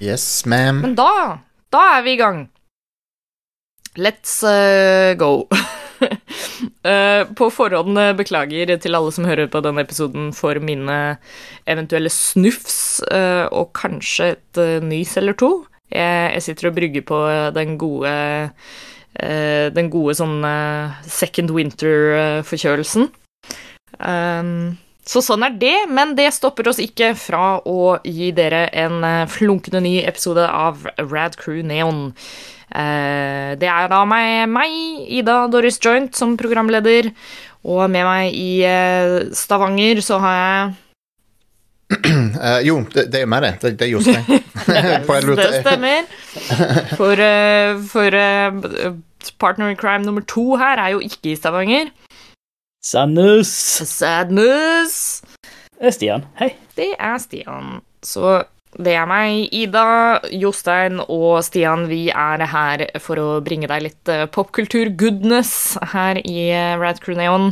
Yes, ma'am. Men da, da er vi i gang. Let's uh, go. Uh, på forhånd uh, beklager til alle som hører på denne episoden for mine eventuelle snufs og kanskje et nys eller to. Jeg, sitter og brygger på den gode Den gode sånn second winter-forkjølelsen. Um, så sånn er det, men det stopper oss ikke fra å gi dere en flunkende ny episode av Rad Crew Neon. Eh, det er da meg, meg, Ida Doris Joint, som programleder. Og med meg i eh, Stavanger så har jeg Uh, jo, det, det, er meg, det. Det, det er Jostein. det stemmer. For, uh, for uh, partner in crime nummer to her er jo ikke i Stavanger. Sadness. Sadness. Det er Stian. Hei. Det er Stian. Så det er meg, Ida, Jostein og Stian. Vi er her for å bringe deg litt eh, popkultur-goodness her i eh, Rad Crew Neon.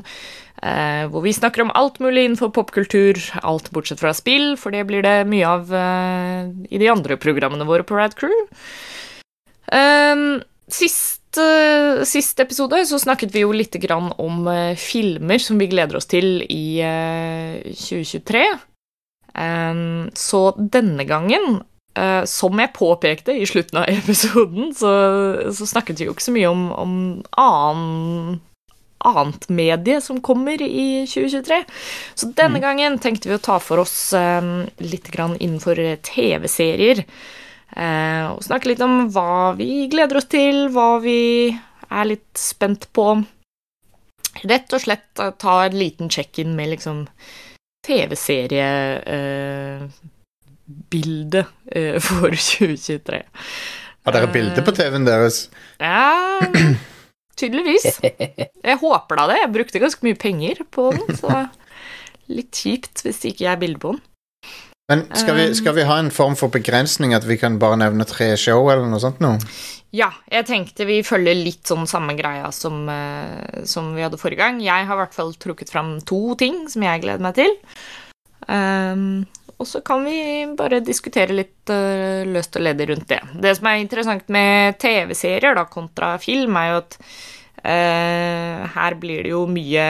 Eh, hvor vi snakker om alt mulig innenfor popkultur, alt bortsett fra spill, for det blir det mye av i de andre programmene våre på Rad Crew. Sist, sist episode så snakket vi jo litt om filmer som vi gleder oss til i 2023. Um, så denne gangen, uh, som jeg påpekte i slutten av episoden, så, så snakket vi jo ikke så mye om, om annen, annet medie som kommer i 2023. Så denne mm. gangen tenkte vi å ta for oss litt innenfor TV-serier. Uh, og snakke litt om hva vi gleder oss til, hva vi er litt spent på. Rett og slett uh, ta en liten check-in med liksom TV-seriebildet eh, uh, for 2023. Har dere bilde på TV-en deres? Ja Tydeligvis. Jeg håper da det. Jeg brukte ganske mye penger på den, så litt kjipt hvis ikke ikke er bilde på den. Men skal vi, skal vi, ha en form for begrensning, at vi kan bare nevne tre show, eller noe sånt noe? Ja, jeg tenkte vi følger litt sånn samme greia som, uh, som vi hadde forrige gang. Jeg har i hvert fall trukket fram to ting som jeg gleder meg til. Um, og så kan vi bare diskutere litt uh, løst og ledig rundt det. Det som er interessant med TV-serier da, kontra film, er jo at uh, her blir det jo mye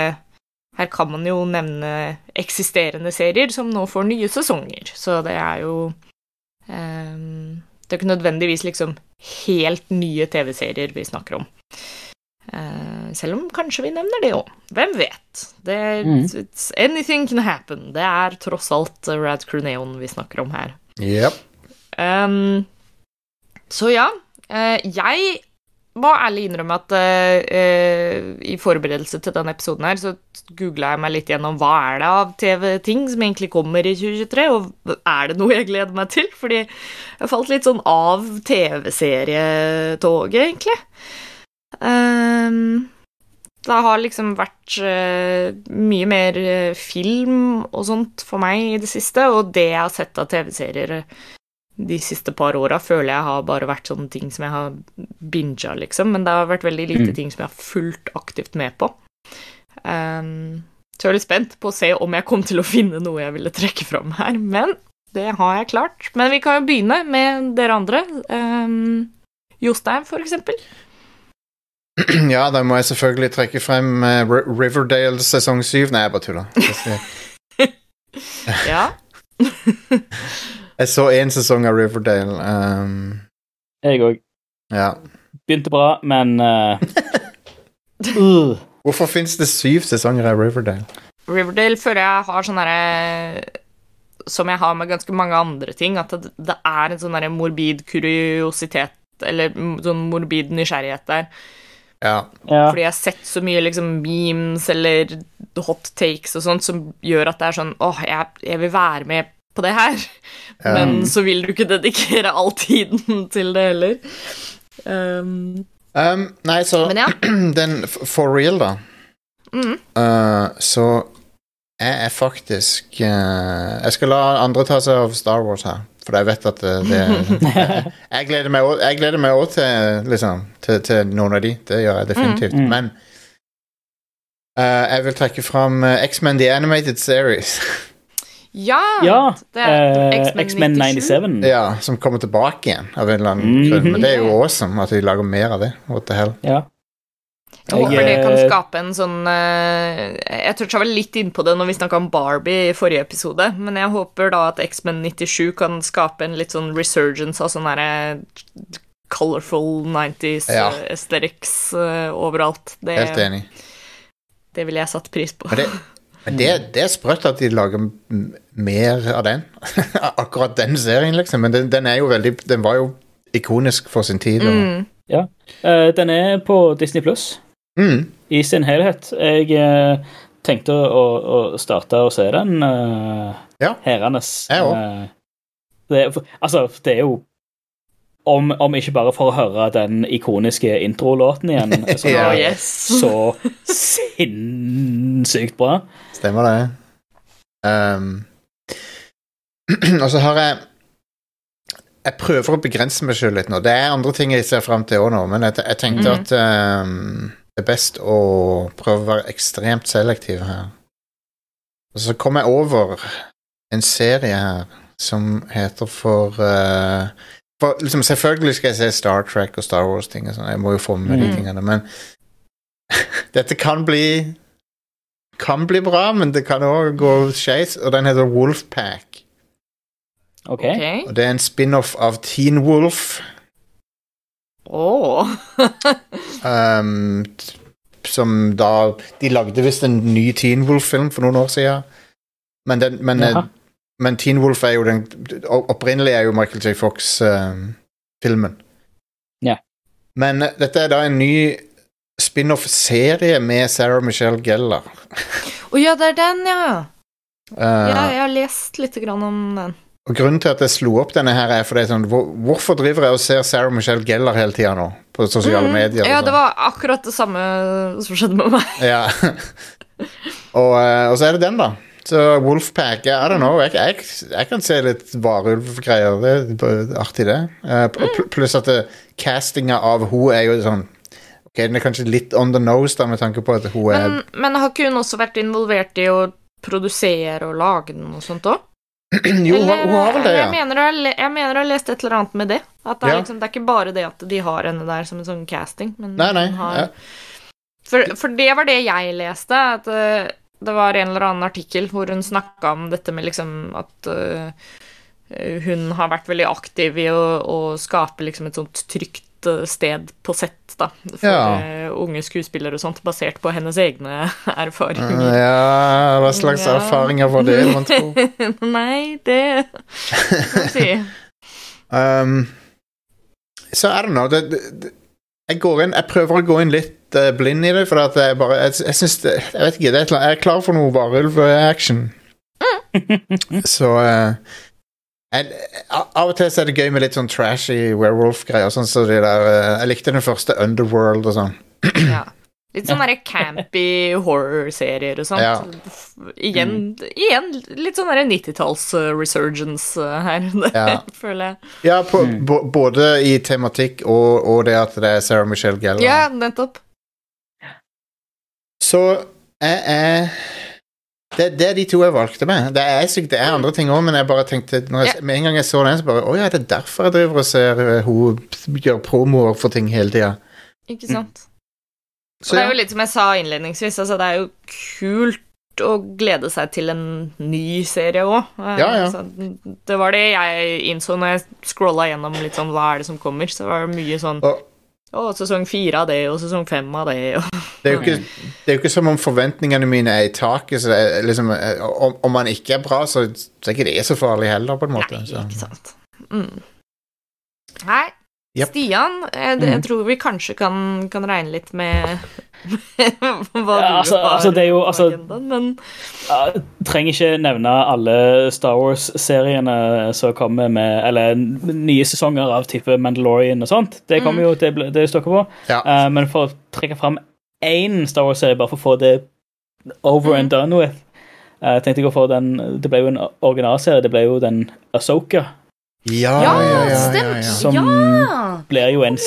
Her kan man jo nevne eksisterende serier som nå får nye sesonger, så det er jo um, det er ikke nødvendigvis liksom helt nye TV-serier vi snakker om. Uh, selv om kanskje vi nevner det òg. Hvem vet? Det, mm. Anything can happen. Det er tross alt Rad Crew Neon vi snakker om her. Yep. Um, så ja. Uh, jeg må ærlig innrømme at uh, i forberedelse til denne episoden her, så googla jeg meg litt gjennom hva er det av TV-ting som egentlig kommer i 2023, og er det noe jeg gleder meg til? Fordi jeg falt litt sånn av TV-serietoget, egentlig. Um, det har liksom vært uh, mye mer film og sånt for meg i det siste, og det jeg har sett av TV-serier de siste par åra føler jeg har bare vært sånne ting som jeg har binga, liksom. Men det har vært veldig lite mm. ting som jeg har fulgt aktivt med på. Um, så jeg er litt spent på å se om jeg kom til å finne noe jeg ville trekke fram her. Men det har jeg klart. Men vi kan jo begynne med dere andre. Um, Jostein, for eksempel. Ja, da må jeg selvfølgelig trekke frem uh, Riverdale sesong syv. Nei, jeg bare tuller. ja. Jeg så én sesong av Riverdale. Um, jeg òg. Ja. Begynte bra, men uh, uh. Hvorfor fins det syv sesonger av Riverdale? Riverdale føler jeg har sånn derre Som jeg har med ganske mange andre ting, at det, det er en sånn derre morbid kuriositet, eller sånn morbid nysgjerrighet der. Ja. ja. Fordi jeg har sett så mye liksom memes eller hot takes og sånt som gjør at det er sånn åh, jeg, jeg vil være med på det her. Men um, så vil du ikke dedikere all tiden til det heller. Um, um, nei, så ja. den For real, da. Mm. Uh, så jeg er faktisk uh, Jeg skal la andre ta seg av Star Wars her. For jeg vet at det, det jeg, jeg gleder meg òg til, liksom, til, til, noen av de. Det gjør jeg definitivt. Mm. Men uh, jeg vil trekke fram X-Men The Animated Series. Ja! Ja, det er eh, X-Men X-Men 97. Ja, Som kommer tilbake igjen av en eller annen Mhm. grunn. Men det er jo awesome at de lager mer av det. What the hell. Ja. Jeg håper det kan eh, skape en sånn eh, Jeg toucha vel litt innpå det når vi snakka om Barbie i forrige episode, men jeg håper da at X-Men 97 kan skape en litt sånn resurgence av sånn derre colorful 90s Ja. aesthetics overalt. Det, Helt enig. det ville jeg satt pris på. Men det, men det, det er sprøtt at de lager mer av den. Akkurat den serien, liksom. Men den, den er jo veldig Den var jo ikonisk for sin tid. Og, Mm. Eh, den er på Disney Pluss mm. i sin helhet. Jeg uh, tenkte å, å starte å se den uh, Ja. herandes. Jeg òg. Det, altså, det er jo om, om ikke bare for å høre den ikoniske introlåten igjen, som Ja. Er så sinnssykt bra. Stemmer det. Um, og så har jeg Jeg prøver å begrense meg sjøl litt nå. Det er andre ting jeg ser fram til òg nå, men jeg, jeg tenkte mm. at um, det er best å prøve å være ekstremt selektiv her. Og så kom jeg over en serie her som heter for uh, for liksom, Selvfølgelig skal jeg se Star Trek og Star Wars-ting. og sånn, Jeg må jo få med mm. de tingene. Men dette kan bli Kan bli bra, men det kan òg gå skeis. Og den heter Wolfpack. Okay. Ok. Og det er en spin-off av Teen Wolf. Åh. Um, som da De lagde visst en ny Teen Wolf-film for noen år siden. Men, den, men. Men Teen Wolf er jo den Opprinnelig er jo Michael J. Fox-filmen. Ja. Men uh, dette er da en ny spin-off-serie med Sarah Michelle Gellar. Å ja, det er den, ja. Uh, ja. Jeg har lest litt grann om den. Og Grunnen til at jeg slo opp denne her er fordi sånn, hvor, Hvorfor driver jeg og ser Sarah Michelle Gellar hele tida nå? På sosiale mm, medier? Ja, sånn? det var akkurat det samme som skjedde med meg. Ja. og, eh, og så er det den, da. Så Wolfpack I don't know. Jeg, jeg, jeg kan se litt varulvgreier. Det er artig, det. Uh, pl- pl- pluss at det, castinga av hun er jo sånn Ok, Den er kanskje litt on the nose, da, med tanke på at hun er Men, men har ikke hun også vært involvert i å produsere og lage den og sånt òg? Jo, hun, hun har vel det, Jeg ja. mener, ha le- jeg mener jeg har lest et eller annet med det. At det er, Ja. liksom, det er ikke bare det at de har henne der som en sånn casting, men Nei, nei. har Ja. for, for det var det jeg leste, at eh, det var en eller annen artikkel hvor hun snakka om dette med liksom at uh, hun har vært veldig aktiv i å, å skape liksom et sånt trygt eh, sted på sett, da, for Ja. eh, unge skuespillere og sånt, basert på hennes egne erfaringer. ja Hva slags Ja. erfaringer var det, mon tro? Nei, det si. Um, så er don't know. Det, det, jeg går inn Jeg prøver å gå inn litt blind i det, for at jeg bare Jeg, jeg syns det Jeg vet ikke, det er Jeg er klar for noe varulv-action. så uh, jeg, av og til så er det gøy med litt sånn trashy werewolf-greier. Sånn som de der eh, Jeg likte den første Underworld og sånn. Ja. Litt sånn derre campy horror-serier og sånt. Ja. Igjen, mm. igjen litt sånn derre 90-talls-resurgence her, Ja. føler jeg. Ja, på, mm. både i tematikk og, og det at det er Sarah Michelle Gellar. Ja, nettopp. Så jeg er det, det er de to jeg valgte med. Det er, sykt, det er andre ting òg, men jeg bare tenkte når jeg, med en gang jeg så den, så bare Å ja, det er derfor jeg driver og ser uh, hun gjør promoer for ting hele tida. Ikke sant. Så og det er jo litt som jeg sa innledningsvis, altså det er jo kult å glede seg til en ny serie òg. Ja, ja. Det var det jeg innså når jeg scrolla gjennom litt sånn hva er det som kommer. Så var det mye sånn Og Å, sesong fire av det, og sesong fem av det, og det er, jo ikke, det er jo ikke som om forventningene mine er i taket. Så det er liksom, eh, om, om man ikke er bra, så, så er ikke det så farlig heller, på en måte. Nei, ikke sant. Mm. Nei, Jep. Stian, jeg, jeg Mm. tror vi kanskje kan, kan regne litt med hva Ja, du altså- har altså, det er jo- på altså- agendaen, men jeg trenger ikke nevne alle Star Wars-seriene som kommer med Eller nye sesonger av type Mandalorian og sånt. Det kommer jo, det, ble- det står dere på. Ja. Uh, men for å trekke fram én Star Wars-serie, bare for å få det over and done with uh, tenkte jeg å få den Det ble jo en originalserie. Det ble jo den Asoka, Ja, Ja, ja, ja, ja, som Ja! blir jo en.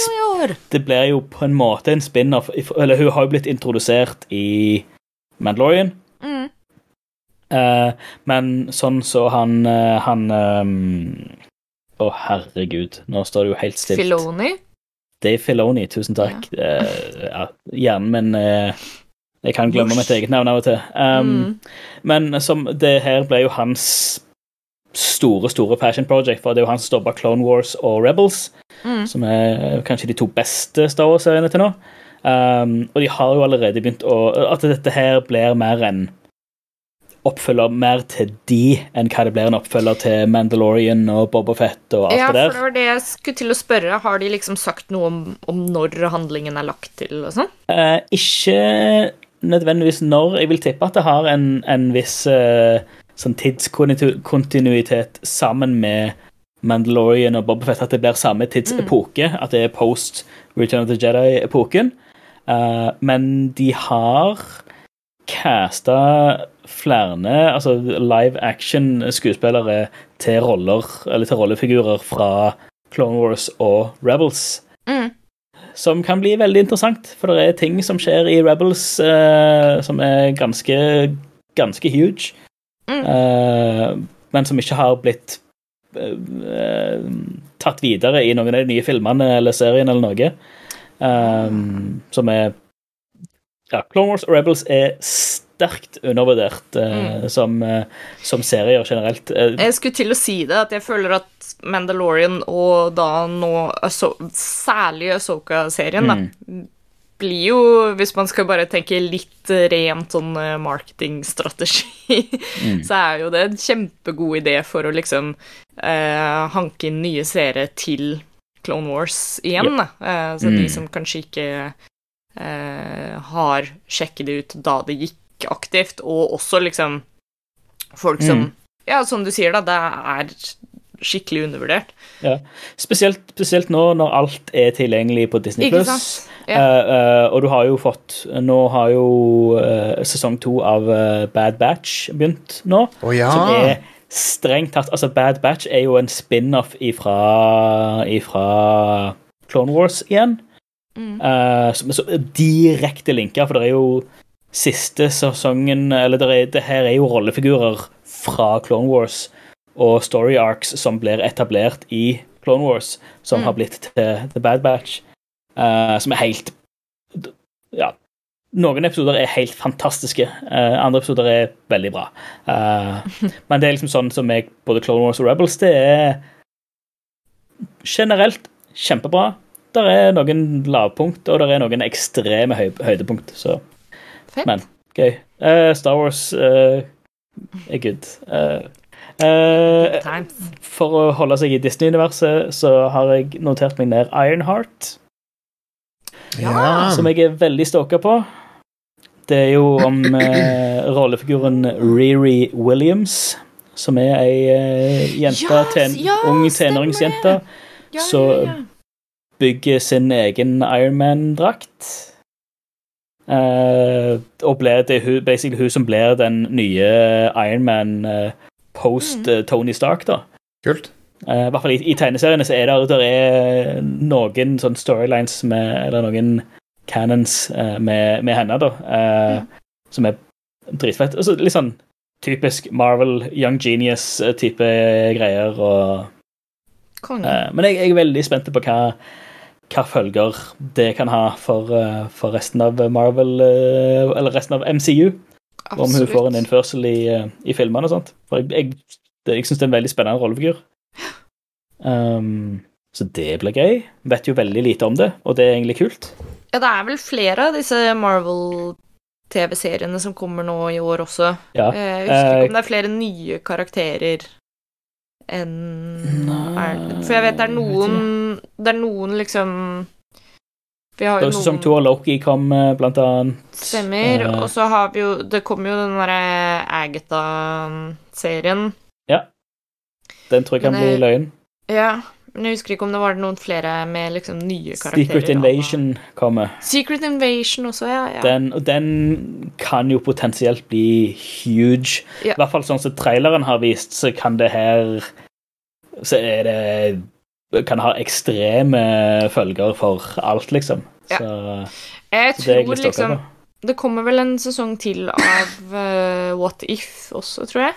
Det blir jo på en måte en spin-off Eller hun har jo blitt introdusert i Mandalorian. Mm. Uh, men sånn så han eh, Han um, Å, herregud, nå står det jo helt stilt. Filoni. Dave Filoni, tusen takk. Uh, ja, hjernen min uh, Jeg kan glemme mitt eget navn av og til. Um, Mm. Men som det her ble jo hans store, store passion project, for det er jo han som står bak Clone Wars og Rebels, Mm. som er kanskje de to beste Star Wars-seriene til nå. Um, og de har jo allerede begynt å At dette her blir mer en oppfølger mer til de enn hva det blir en oppfølger til Mandalorian og Boba Fett og alt Ja, det for det var det jeg skulle til å spørre. Har de liksom sagt noe om, om når handlingen er lagt til og sånn? Uh, ikke nødvendigvis når. Jeg vil tippe at det har en, en viss eh, sånn tidskontinuitet sammen med Mandalorian og Boba Fett, at det blir samme tidsepoke. At det er post Return of the Jedi-epoken. Uh, men de har casta flere altså live action-skuespillere til roller, eller til rollefigurer fra Clone Wars og Rebels Mm. som kan bli veldig interessant. For det er ting som skjer i Rebels uh, som er ganske, ganske huge. Mm. Eh, men som ikke har blitt eh, tatt videre i noen av de nye filmene eller serien eller noe. Eh, som er Ja, Clone Wars og Rebels er sterkt undervurdert eh, som, uh, som serier generelt. Jeg skulle til å si det, at jeg føler at Mandalorian og da nå Ahso- særlig Asoka-serien, Mm. Blir jo, hvis man skal bare tenke litt rent sånn eh, marketingstrategi, Mm. så er jo det en kjempegod idé for å liksom eh, hanke inn nye seere til Clone Wars igjen, Yep. Eh, så Mm. de som kanskje ikke eh, har sjekket det ut da det gikk aktivt, og også liksom folk som Mm. Ja, som du sier, da, det er skikkelig undervurdert. Ja. Spesielt, spesielt nå når alt er tilgjengelig på Disney+. Pluss. Ja. Eh, eh, og du har jo fått Nå har jo uh, sesong to av Bad Batch begynt nå. Oh, ja. Som er strengt tatt Altså, Bad Batch er jo en spin-off ifra, ifra Clone Wars igjen. Mm. Eh, som er så direkte linka, for det er jo siste sesongen Eller det, er, det her er jo rollefigurer fra Clone Wars og story arcs som blir etablert i Clone Wars, som Mm. har blitt til The Bad Batch. uh, som er helt Ja. Noen episoder er helt fantastiske, uh, andre episoder er veldig bra. Uh, men det er liksom sånn som jeg, både Clone Wars og Rebels, det er generelt kjempebra. Der er noen lavpunkt, og der er noen ekstreme høy høydepunkt. Så Fett. men gøy. Star Wars er good. Eh, eh, for å holde seg i Disney-universet, så har jeg notert meg ned Ironheart, ja. som jeg er veldig stoka på. Det er jo om eh, rollefiguren Riri Williams, som er ei eh, jente, yes, ten, ja, ung tenåringsjente, Ja, som ja, ja. bygger sin egen Ironman-drakt. Uh, og ble det er hun, basically hun som blir den nye Ironman eh, post Mm. eh, Tony Stark, da. Kult. Eh, I hvert fall i, i tegneseriene så er det, der er noen sånn storylines med Eller noen canons eh, med, med henne, da. eh, Som er dritfett. Altså, litt sånn typisk Marvel, Young Genius-type greier. og Konge. Eh, men jeg, jeg er veldig spent på hva, hva følger det kan ha for, eh, for resten av Marvel, eh, eller resten av MCU. Om hun får en innførsel i, eh, i filmene og sånt. For jeg, jeg, jeg syns det er en veldig spennende rollefigur. Um, så det blir gøy. Vet jo veldig lite om det, og det er egentlig kult. Ja, det er vel flere av disse Marvel-TV-seriene som kommer nå i år også. Ja. Eh, Jeg husker Eh, ikke om det er flere nye karakterer enn For jeg vet det er noen Det er noen liksom Vi har jo noen... sesong to av Loki kom, eh, blant annet. Stemmer. Eh. Og så har vi jo Det kommer jo den derre Agatha-serien. Ja. Den tror jeg kan Men, bli løgn. Ja, men jeg husker ikke om det var noen flere med liksom nye karakterer. Secret Invasion kommer. Secret Invasion også, ja. ja. Den, og den kan jo potensielt bli huge. Ja. I hvert fall sånn som traileren har vist, så kan det her Så er det Kan ha ekstreme følger for alt, liksom. Ja. Så, jeg så er jeg tror liksom det kommer vel en sesong til av uh, What If også, tror jeg.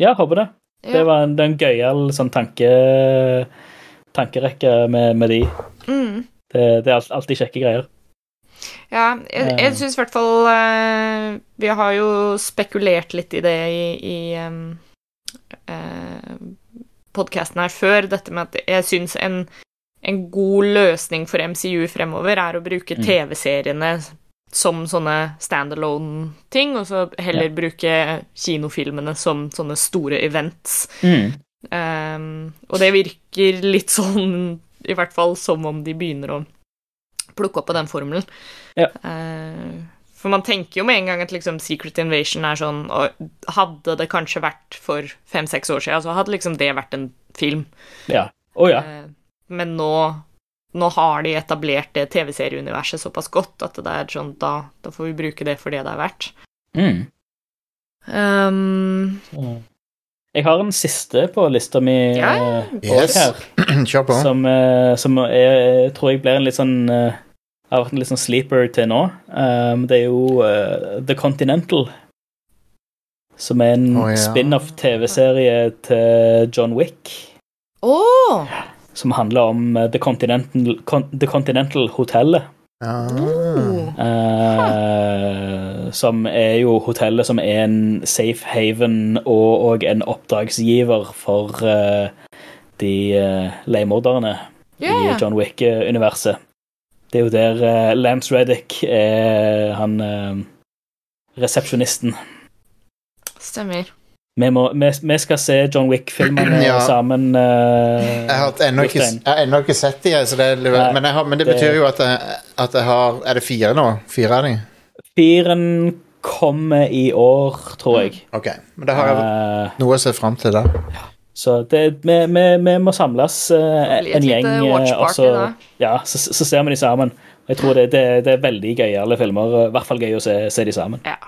Ja, håper det. Ja. Det var en, en gøyal sånn tanke, tankerekke med, med de. Mm. Det, det er alltid kjekke greier. Ja, jeg, Eh. jeg syns i hvert fall uh, Vi har jo spekulert litt i det i, i um, podkasten her før, dette med at jeg syns en, en god løsning for MCU fremover er å bruke Mm. TV-seriene som sånne standalone-ting, og så heller bruke kinofilmene som sånne store events. Um, og det virker litt sånn, i hvert fall som om de begynner å plukke opp på den formelen. Ja. Eh, for man tenker jo med en gang at liksom Secret Invasion er sånn og Hadde det kanskje vært for fem-seks år siden, så hadde liksom det vært en film. Ja. Oh, ja. Eh, men nå, nå har de etablert det TV-serieuniverset såpass godt at det er sånn da, da får vi bruke det for det det er verdt. Mm. Um, Jeg har en siste på lista mi Ja, eh, Yes. her, som, eh, som er, tror jeg blir en litt sånn har vært en litt sånn sleeper til nå. Um, det er jo uh, The Continental. Som er en oh, ja. spin-off-TV-serie til John Wick. Åh! Som handler om eh, The Continental, Con The Continental Hotellet. Ah. Oh. Eh, som er jo hotellet som er en safe haven og, og en oppdragsgiver for uh, de uh, leiemorderne yeah. i. John Wick-universet. Det er jo der eh, Lance Reddick er han eh, resepsjonisten. Stemmer. Vi, må, vi, vi skal se John Wick-filmene Ja. sammen. eh, Jeg har ennå ikke, ikke sett de, så det, er Nei, men, jeg har, men det det- betyr jo at jeg, at jeg har Er det fire nå? Fire av de? Firen kommer i år, tror jeg. Ok, men da har jeg uh, noe å se fram til da. Så det, vi, vi, vi må samles eh, en gjeng, eh, og så, ja, så, så ser vi de sammen. Jeg tror det, det, det er veldig gøyale filmer. I hvert fall gøy å se, se de sammen. Ja.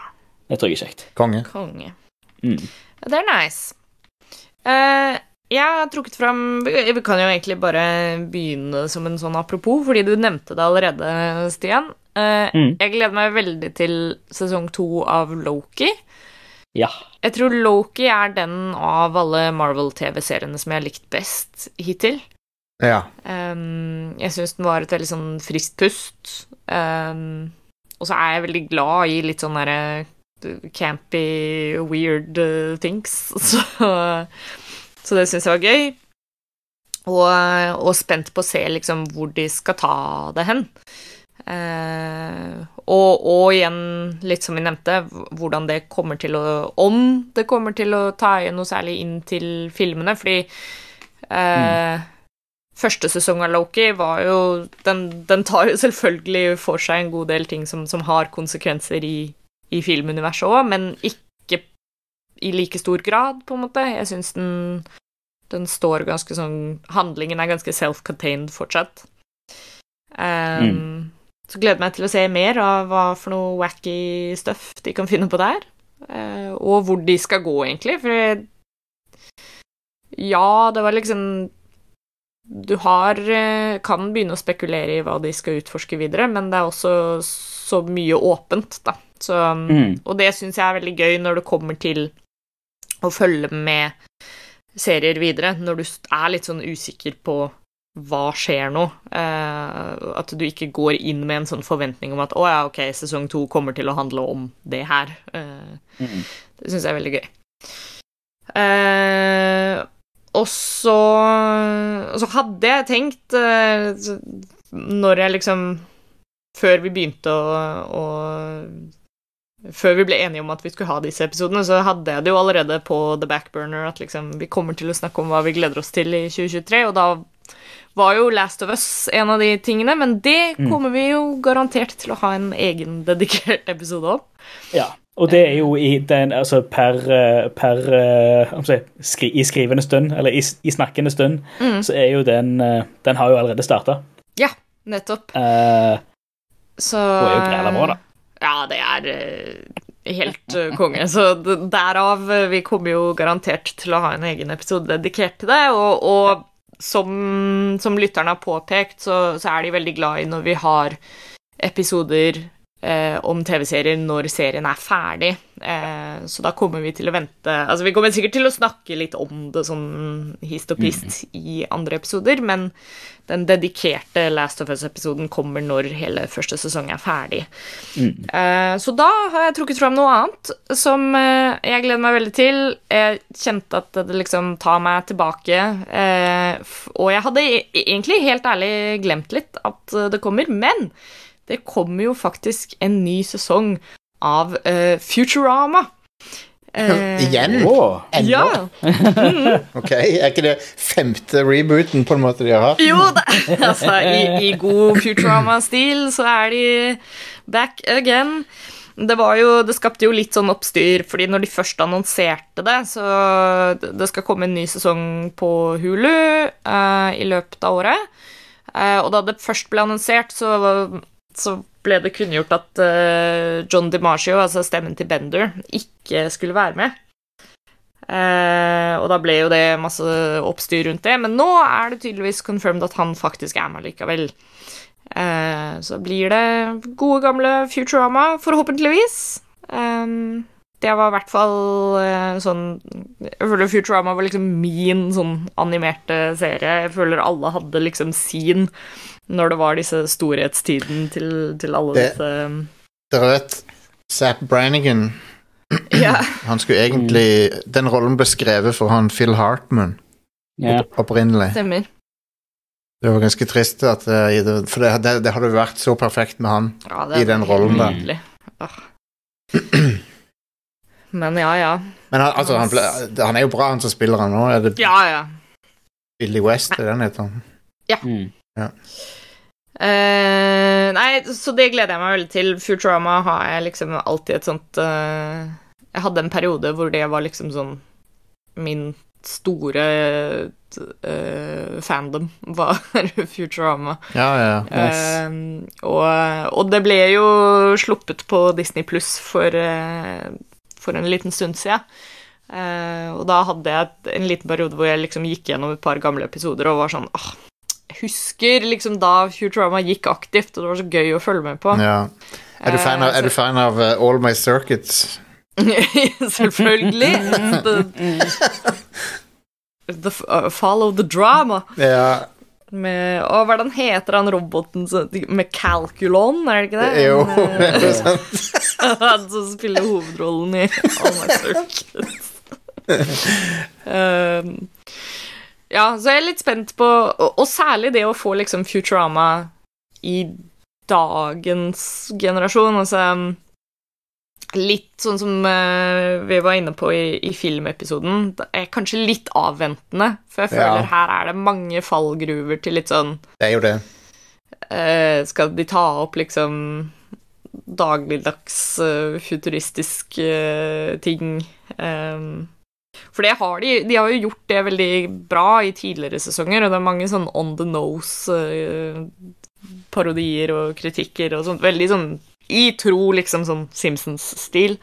Det tror jeg er kjekt. Konge. Konge. Mm. Ja, Det er nice. Uh, jeg har trukket fram Vi vi kan jo egentlig bare begynne som en sånn apropos, fordi du nevnte det allerede, Stian. Uh, Mm. Jeg gleder meg veldig til sesong to av Loki. Ja. Jeg tror Loki er den av alle Marvel-TV-seriene som jeg har likt best hittil. Ja. Um, jeg syns den var et veldig sånn friskt pust. Um, og så er jeg veldig glad i litt sånn derre campy, weird uh, things. Så, så det syns jeg var gøy. Og, og spent på å se liksom hvor de skal ta det hen. Eh, og, og igjen, litt som vi nevnte, hvordan det kommer til å Om det kommer til å ta noe særlig inn til filmene, fordi eh, Første sesong av Loki var jo den, den tar jo selvfølgelig for seg en god del ting som, som har konsekvenser i, i filmuniverset òg, men ikke i like stor grad, på en måte. Jeg syns den, den står ganske sånn Handlingen er ganske self-contained fortsatt. Um, Så gleder jeg meg til å se mer av hva for noe wacky stuff de kan finne på der. eh, og hvor de skal gå, egentlig. For jeg- ja, det var liksom Du har eh, Kan begynne å spekulere i hva de skal utforske videre, men det er også så mye åpent, da. Så, Mm. Og det syns jeg er veldig gøy når det kommer til å følge med serier videre, når du er litt sånn usikker på hva skjer nå. Eh, at du ikke går inn med en sånn forventning om at å ja, ok, sesong to kommer til å handle om det her. Eh, Mm. det syns jeg er veldig gøy. Eh, og så så hadde jeg tenkt, eh, når jeg liksom Før vi begynte å, å Før vi ble enige om at vi skulle ha disse episodene, så hadde jeg det jo allerede på the backburner at liksom vi kommer til å snakke om hva vi gleder oss til i 2023, og da var jo Last of Us en av de tingene, men det Mm. kommer vi jo garantert til å ha en egen dedikert episode om. Ja. Og det er jo i den Altså per, eh, per eh, si, skri, I skrivende stund, eller i, i snakkende stund, Mm. så er jo den eh, Den har jo allerede starta. Ja, nettopp. Uh, Så Og er jo græla bra, da. Ja, det er helt konge. Så derav Vi kommer jo garantert til å ha en egen episode dedikert til det. Og, og som, som lytterne har påpekt, så, så er de veldig glad i når vi har episoder eh, om TV-serier når serien er ferdig. Eh, så da kommer vi til å vente Altså, vi kommer sikkert til å snakke litt om det sånn hist og pist i andre episoder, men den dedikerte Last of Us-episoden kommer når hele første sesong er ferdig. Eh, så da har jeg trukket fram noe annet som eh, jeg gleder meg veldig til. Jeg kjente at det liksom tar meg tilbake. eh, og jeg hadde e- egentlig helt ærlig glemt litt at eh, det kommer, men det kommer jo faktisk en ny sesong av uh, Futurama. Uh, Igjen? Ennå? Ja. Ok, Er ikke det femte rebooten på en måte de har hatt? Jo, det, altså, i, i god Futurama-stil så er de back again. Det var jo, det skapte jo litt sånn oppstyr, fordi når de først annonserte det, så det det skal komme en ny sesong på Hulu uh, i løpet av året. Uh, og da det først ble annonsert, så, så ble det kunngjort at uh, John DiMaggio, altså stemmen til Bender, ikke skulle være med. Uh, og da ble jo det masse oppstyr rundt det, men nå er det tydeligvis confirmed at han faktisk er med likevel. Uh, så blir det gode, gamle Futurama, forhåpentligvis. Um, det var i hvert fall uh, sånn Jeg føler Futurama var liksom min sånn animerte serie. Jeg føler alle hadde liksom sin når det var disse storhetstiden til, til alle Det- disse Dere vet Zapp Brannigan Ja. Han skulle egentlig Den rollen ble skrevet for han Phil Hartman Ja. opprinnelig. Stemmer. Det var ganske trist, at, eh, for det, det, det hadde vært så perfekt med han. Ja, I den rollen der. Men ja, ja. Men han, altså, han, ble, han er jo bra, han som spiller han nå. Er det Ja, ja. Billy West? Er det han heter? Mm. Eh, nei, så det gleder jeg meg veldig til. Futurama har jeg liksom alltid et sånt uh, Jeg hadde en periode hvor det var liksom sånn Min store uh, fandom var Futurama. Ja, ja. Nice. Og, og det ble jo sluppet på Disney Pluss for, for en liten stund siden. Og da hadde jeg en liten periode hvor jeg liksom gikk gjennom et par gamle episoder og var sånn åh, husker liksom da Futurama gikk aktivt, og det var så gøy å følge med på. ja. Er du fan av, er du fan av uh, All My Circuits? Selvfølgelig. the, the, uh, follow the drama. Ja, Med, å, hva er det han heter, han roboten med Calculon, er det ikke det? jo. Han, det eh, er sant. Han som spiller hovedrollen i All My Circuits. um, ja, så jeg er litt spent på Og, og særlig det å få liksom Futurama i dagens generasjon. Altså Litt sånn som uh, vi var inne på i, i filmepisoden. Det er kanskje litt avventende, for jeg føler Ja. her er det mange fallgruver til litt sånn Det er jo det. Uh, skal de ta opp liksom dagligdags uh, futuristisk ting? Ehm, for det har de De har jo gjort det veldig bra i tidligere sesonger, og det er mange sånn on the nose-parodier og kritikker og sånt. Veldig sånn i tro, liksom sånn Simpsons-stil.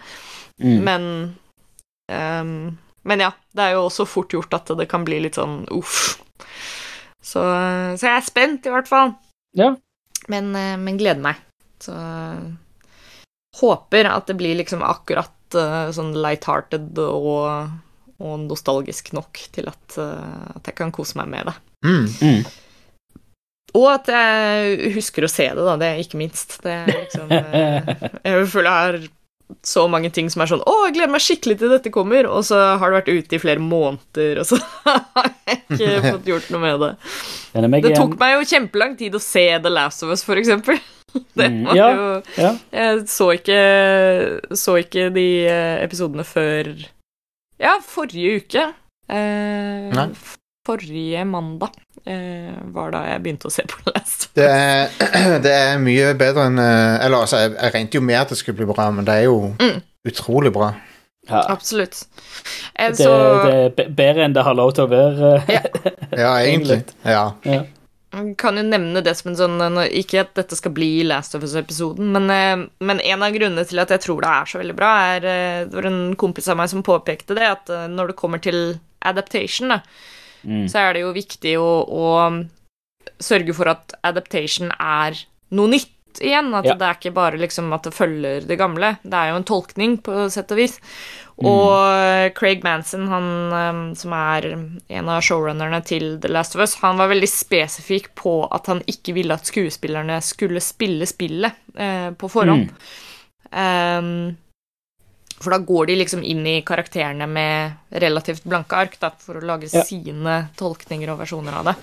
Mm. Men um, Men ja, det er jo også fort gjort at det kan bli litt sånn uff. Så, så jeg er spent, i hvert fall. Ja. Men, eh, men gleder meg. Så eh, håper at det blir liksom akkurat uh, sånn light-hearted og, og nostalgisk nok til at, eh, at jeg kan kose meg med det. Mm. Mm. Og at jeg husker å se det, da. Det er ikke minst. Det er liksom eh, Jeg føler jeg har så mange ting som er sånn Å, jeg gleder meg skikkelig til dette kommer, og så har det vært ute i flere måneder, og så har jeg ikke fått gjort noe med det. Det tok meg jo kjempelang tid å se The Last of Us, for eksempel. Det Mm, var jo Jeg så ikke, så ikke de eh, episodene før Ja, forrige uke. Eh, Nei. forrige mandag eh, var da jeg begynte å se på Last of Us. Det er, det er mye bedre enn eh, Eller altså, jeg, jeg regnet jo med at det skulle bli bra, men det er jo Mm. utrolig bra. Ja. Absolutt. Eh, Det, så det er bedre enn det har lov til å være. ja. Ja, egentlig. Ja. Ja. Jeg kan jo nevne det som en sånn Ikke at dette skal bli Last of Us-episoden, men, eh, men en av grunnene til at jeg tror det er så veldig bra, er eh, Det var en kompis av meg som påpekte det, at eh, når det kommer til adaptation, da, Mm. så er det jo viktig å, å sørge for at adaptation er noe nytt, igjen. At Ja. det er ikke bare liksom at det følger det gamle. Det er jo en tolkning, på sett og vis. Og mm. Craig Manson, han eh, som er en av showrunnerne til The Last of Us, han var veldig spesifikk på at han ikke ville at skuespillerne skulle spille spillet eh, på forhånd. Um, for da går de liksom inn i karakterene med relativt blanke ark da, for å lage Ja. sine tolkninger og versjoner av det.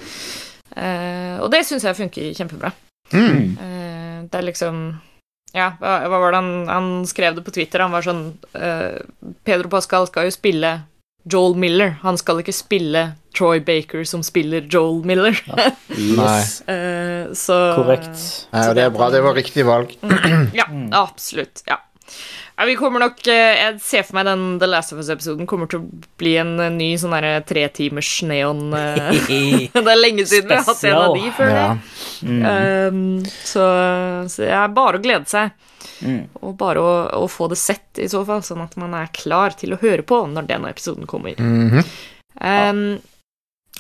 Uh, og det syns jeg funker kjempebra. Mm. Eh, det er liksom Ja, hva, var det han, han skrev det på Twitter? Han var sånn uh, Pedro Pascal skal jo spille Joel Miller. Han skal ikke spille Troy Baker som spiller Joel Miller. Yes. uh, så Korrekt. Nei, og det er bra. Det var riktig valg. Ja, absolutt. Ja. Ja. Vi kommer nok eh, Jeg ser for meg den The Last of Us-episoden kommer til å bli en eh, ny sånn derre tretimers neon eh, Det er lenge siden vi har hatt en av de før. Ja. Mm. Um, så, så det er bare å glede seg. Mm. Og bare å, å få det sett, i så fall, sånn at man er klar til å høre på når denne episoden kommer. Mhm. Um,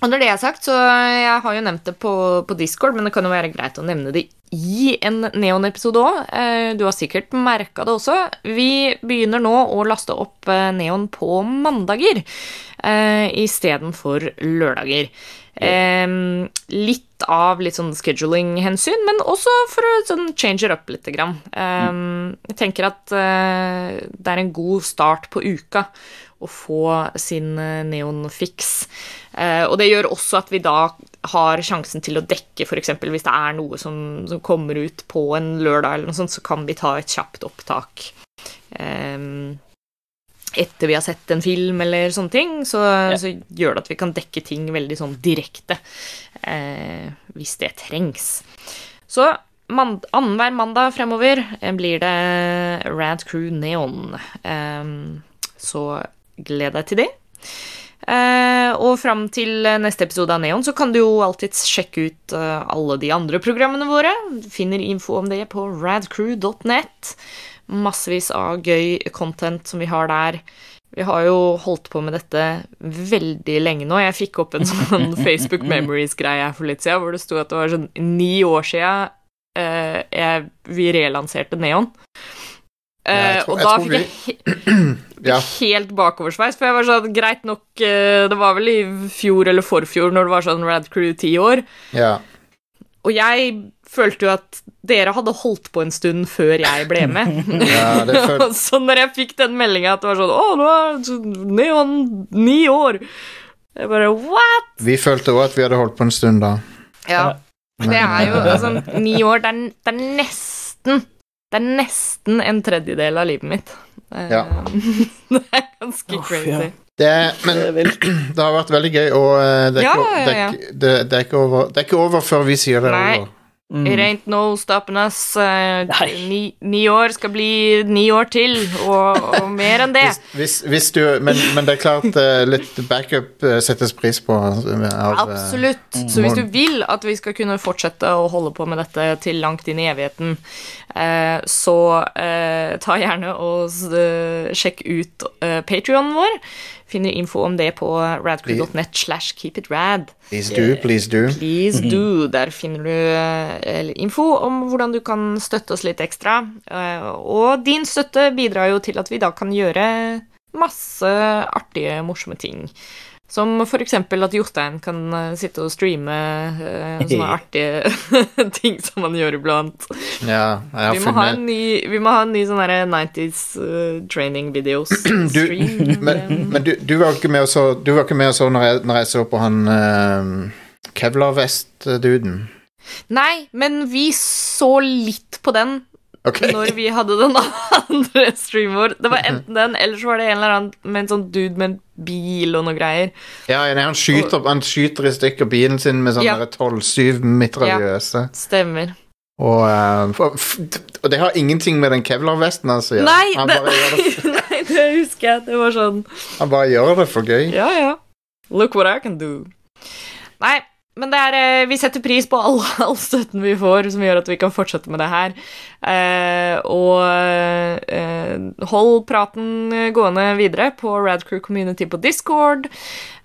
og når det er sagt, så jeg har jo nevnt det på, på Discord, men det kan jo være greit å nevne det i en Neon-episode òg. Du har sikkert merka det også. Vi begynner nå å laste opp eh, Neon på mandager uh, istedenfor lørdager. Litt av litt sånn scheduling-hensyn, men også for å sånn change it up litt. Grann. Em, jeg tenker at eh, det er en god start på uka å få sin neonfiks. Eh, og det gjør også at vi da har sjansen til å dekke f.eks. hvis det er noe som, som kommer ut på en lørdag, eller noe sånt, så kan vi ta et kjapt opptak. em, etter vi har sett en film eller sånne ting, så, så gjør det at vi kan dekke ting veldig sånn direkte. Eh, hvis det trengs. Så mand annenhver mandag fremover eh, blir det Rad Crew Neon. Eh, så gled deg til det. Eh, og fram til neste episode av Neon så kan du jo alltids sjekke ut eh, alle de andre programmene våre. Du finner info om det på radcrew.net. Massevis av gøy content som vi har der. Vi har jo holdt på med dette veldig lenge nå. Jeg fikk opp en sånn Facebook Memories-greie for litt siden, hvor det sto at det var sånn ni år siden eh, vi relanserte Neon. Eh, tror- og da fikk jeg he Ja. helt bakoversveis, for jeg var sånn Greit nok, eh, det var vel i fjor eller forfjor når det var sånn Rad Crew ti år. ja. Og jeg følte jo at dere hadde holdt på en stund før jeg ble med. Ja, det så når jeg fikk den meldinga at det var sånn Å, nå er Neon ni år. Jeg bare What? Vi følte òg at vi hadde holdt på en stund da. Ja. Det er jo altså, Ni år, det er, det er nesten Det er nesten en tredjedel av livet mitt. Eh, Ja. det er ganske oh, crazy. ja. Det, men Det har vært veldig gøy, og eh, det er, ikke, ja, det, er, ikke- det, det, er ikke over, det er ikke over før vi sier det Nei. over. Mm. It ain't no stopping us. Eh, ni, ni år skal bli ni år til, og, og mer enn det. Hvis, hvis, du, men, men det er klart eh, litt backup eh, settes pris på. Av, Absolutt. Så hvis du vil at vi skal kunne fortsette å holde på med dette til langt inn i evigheten, så ta gjerne og sjekk ut uh, Patrionen vår. Finner info om det på radcrew.net slash keepitrad. Please do, please do. Please do. Der finner du eh, info om hvordan du kan støtte oss litt ekstra. Eh, Og din støtte bidrar jo til at vi da kan gjøre masse artige, morsomme ting. Som for eksempel at Jostein kan eh, sitte og streame uh, sånne artige ting som han gjør iblant. Ja, jeg har Vi må ha en funnet ny, vi må ha en ny sånn herre 90s uh, training videos du. Men, men du, du var ikke med og så, du var ikke med og så når, jeg, når jeg så på han uh, Kevlar Vest-duden. Nei, men vi så litt på den Ok. når vi hadde den andre streamen vår. Det var enten den, eller så var det en eller annen med en sånn dude med en bil og noe greier. Ja, nei, han, skyter, han skyter i stykker bilen sin med sånn Ja. ja. 12-7 mitraljøse. Stemmer. Og, eh, og det har ingenting med den Kevlar-vesten hans å gjøre. Nei, han, det, nei, det husker jeg. Det var sånn han bare gjør det for gøy. Ja, ja. Look what I can do. Nei, men er, eh, vi setter pris på all, all støtten vi får, som gjør at vi kan fortsette med det her. Eh, og eh, hold praten gående videre på Radcrew Community på Discord.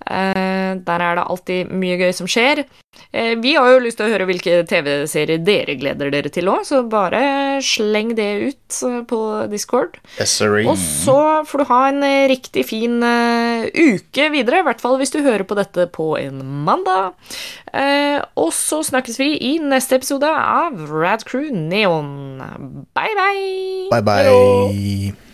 Eh, der er det alltid mye gøy som skjer. Eh, vi har jo lyst til å høre hvilke TV-serier dere gleder dere til òg, så bare sleng det ut eh, på Discord. Yes. Og så får du ha en riktig fin uke videre, i hvert fall hvis du hører på dette på en mandag. Og så snakkes vi i neste episode av Rad Crew Neon. Bye, bye! Bye, bye.